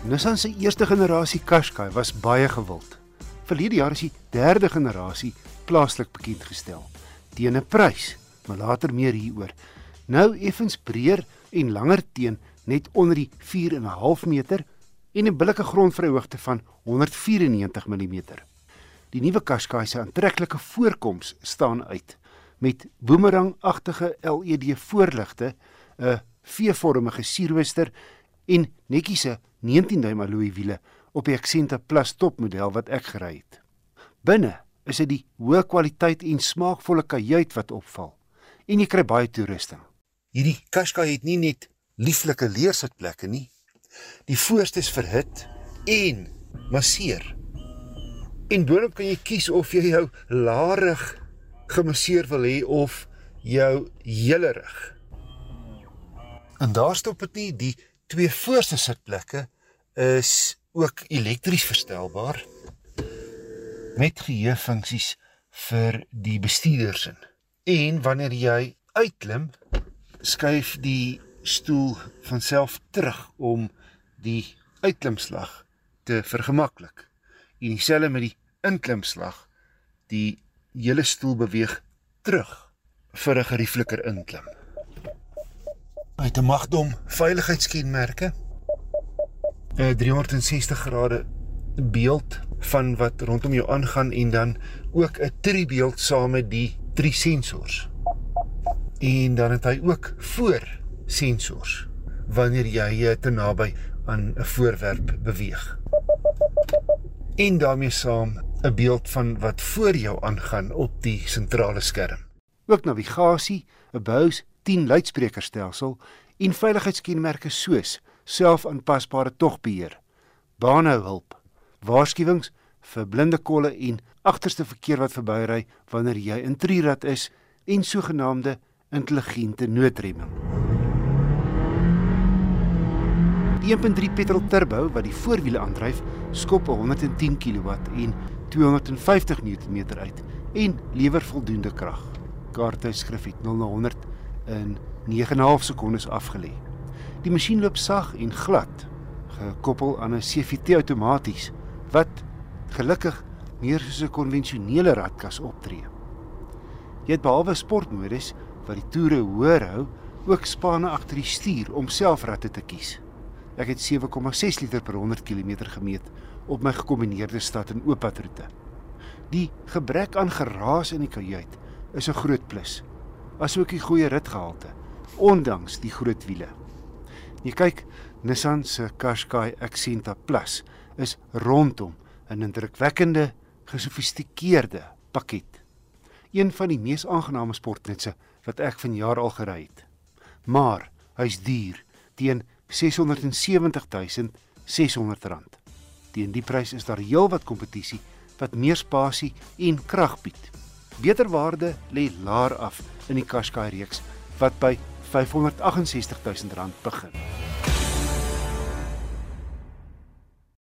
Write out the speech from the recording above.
Nissan se eerste generasie Qashqai was baie gewild. Verlede jaar is die derde generasie plaaslik bekend gestel teen 'n prys, maar later meer hieroor. Nou effens breër en langer teen net onder die 4.5 meter en 'n billike grondvryhoogte van 194 mm. Die nuwe Qashqai se aantreklike voorkoms staan uit met boomerangagtige LED voorligte, 'n V-vormige sierrooster en netjiese 19 duim alloy wiele op die Accenta Plus topmodel wat ek gery het. Binne is dit die hoë kwaliteit en smaakvolle kajuit wat opval en jy kry baie toerusting. Hierdie Qashqai het nie net lieflike leersitplekke nie. Die voorste is verhit en masseer. En boonop kan jy kies of jy jou larig gemasseer wil hê of jou hele rug. En daar stop dit nie, die twee voorste sitplekke is ook elektries verstelbaar met geheue funksies vir die bestuurders in. En wanneer jy uitklim, skuif die stoel van self terug om die uitklimslag te vergemaklik. En dieselfde met die inklimslag. Die hele stoel beweeg terug vir 'n geriefliker inklim. Het 'n magdom veiligheidskenmerke. 'n 360 grade beeld van wat rondom jou aangaan en dan ook 'n tribeeld saam met die drie sensors. En dan het hy ook voor sensors wanneer jy te naby aan 'n voorwerp beweeg. En daarmee saam 'n beeld van wat voor jou aangaan op die sentrale skerm. Ook navigasie, 'n Bose 10 luidsprekerstelsel en veiligheidskenmerke soos selfaanpasbare togbeheer, baanhouhulp, waarskuwings vir blinde kolle en agterste verkeer wat verbyry wanneer jy in trirad is en sogenaamde intelligente noodremming. Die 1.3 petrol turbo wat die voorwiele aandryf, skop 110 kW en 250 Nm uit en lewer voldoende krag. Kaarttydskrif het 0 na 100 in 9.5 sekondes afgelê. Die masjien loop sag en glad, gekoppel aan 'n CVT outomaties wat gelukkig meer soos 'n konvensionele radkas optree. Jy het behalwe sportmodus wat die toere hoër hou, ook spanne agter die stuur om self radde te kies. Ek het 7,6 liter per 100 km gemeet op my gekombineerde stad en ooppadroete. Die gebrek aan geraas in die kajuit is 'n groot plus. Asook die goeie ritgehalte ondanks die groot wiele. Jy kyk, Nissan se Qashqai Accenta Plus is rondom 'n indrukwekkende, gesofistikeerde pakket. Een van die mees aangename sportnetse wat ek vanjaar al gery het. Maar hy's duur teen 670600 rand. Teen die prys is daar heelwat kompetisie wat meer spasie en krag bied. Beter waarde lê laer af in die Qashqai reeks wat by 568000 rand begin.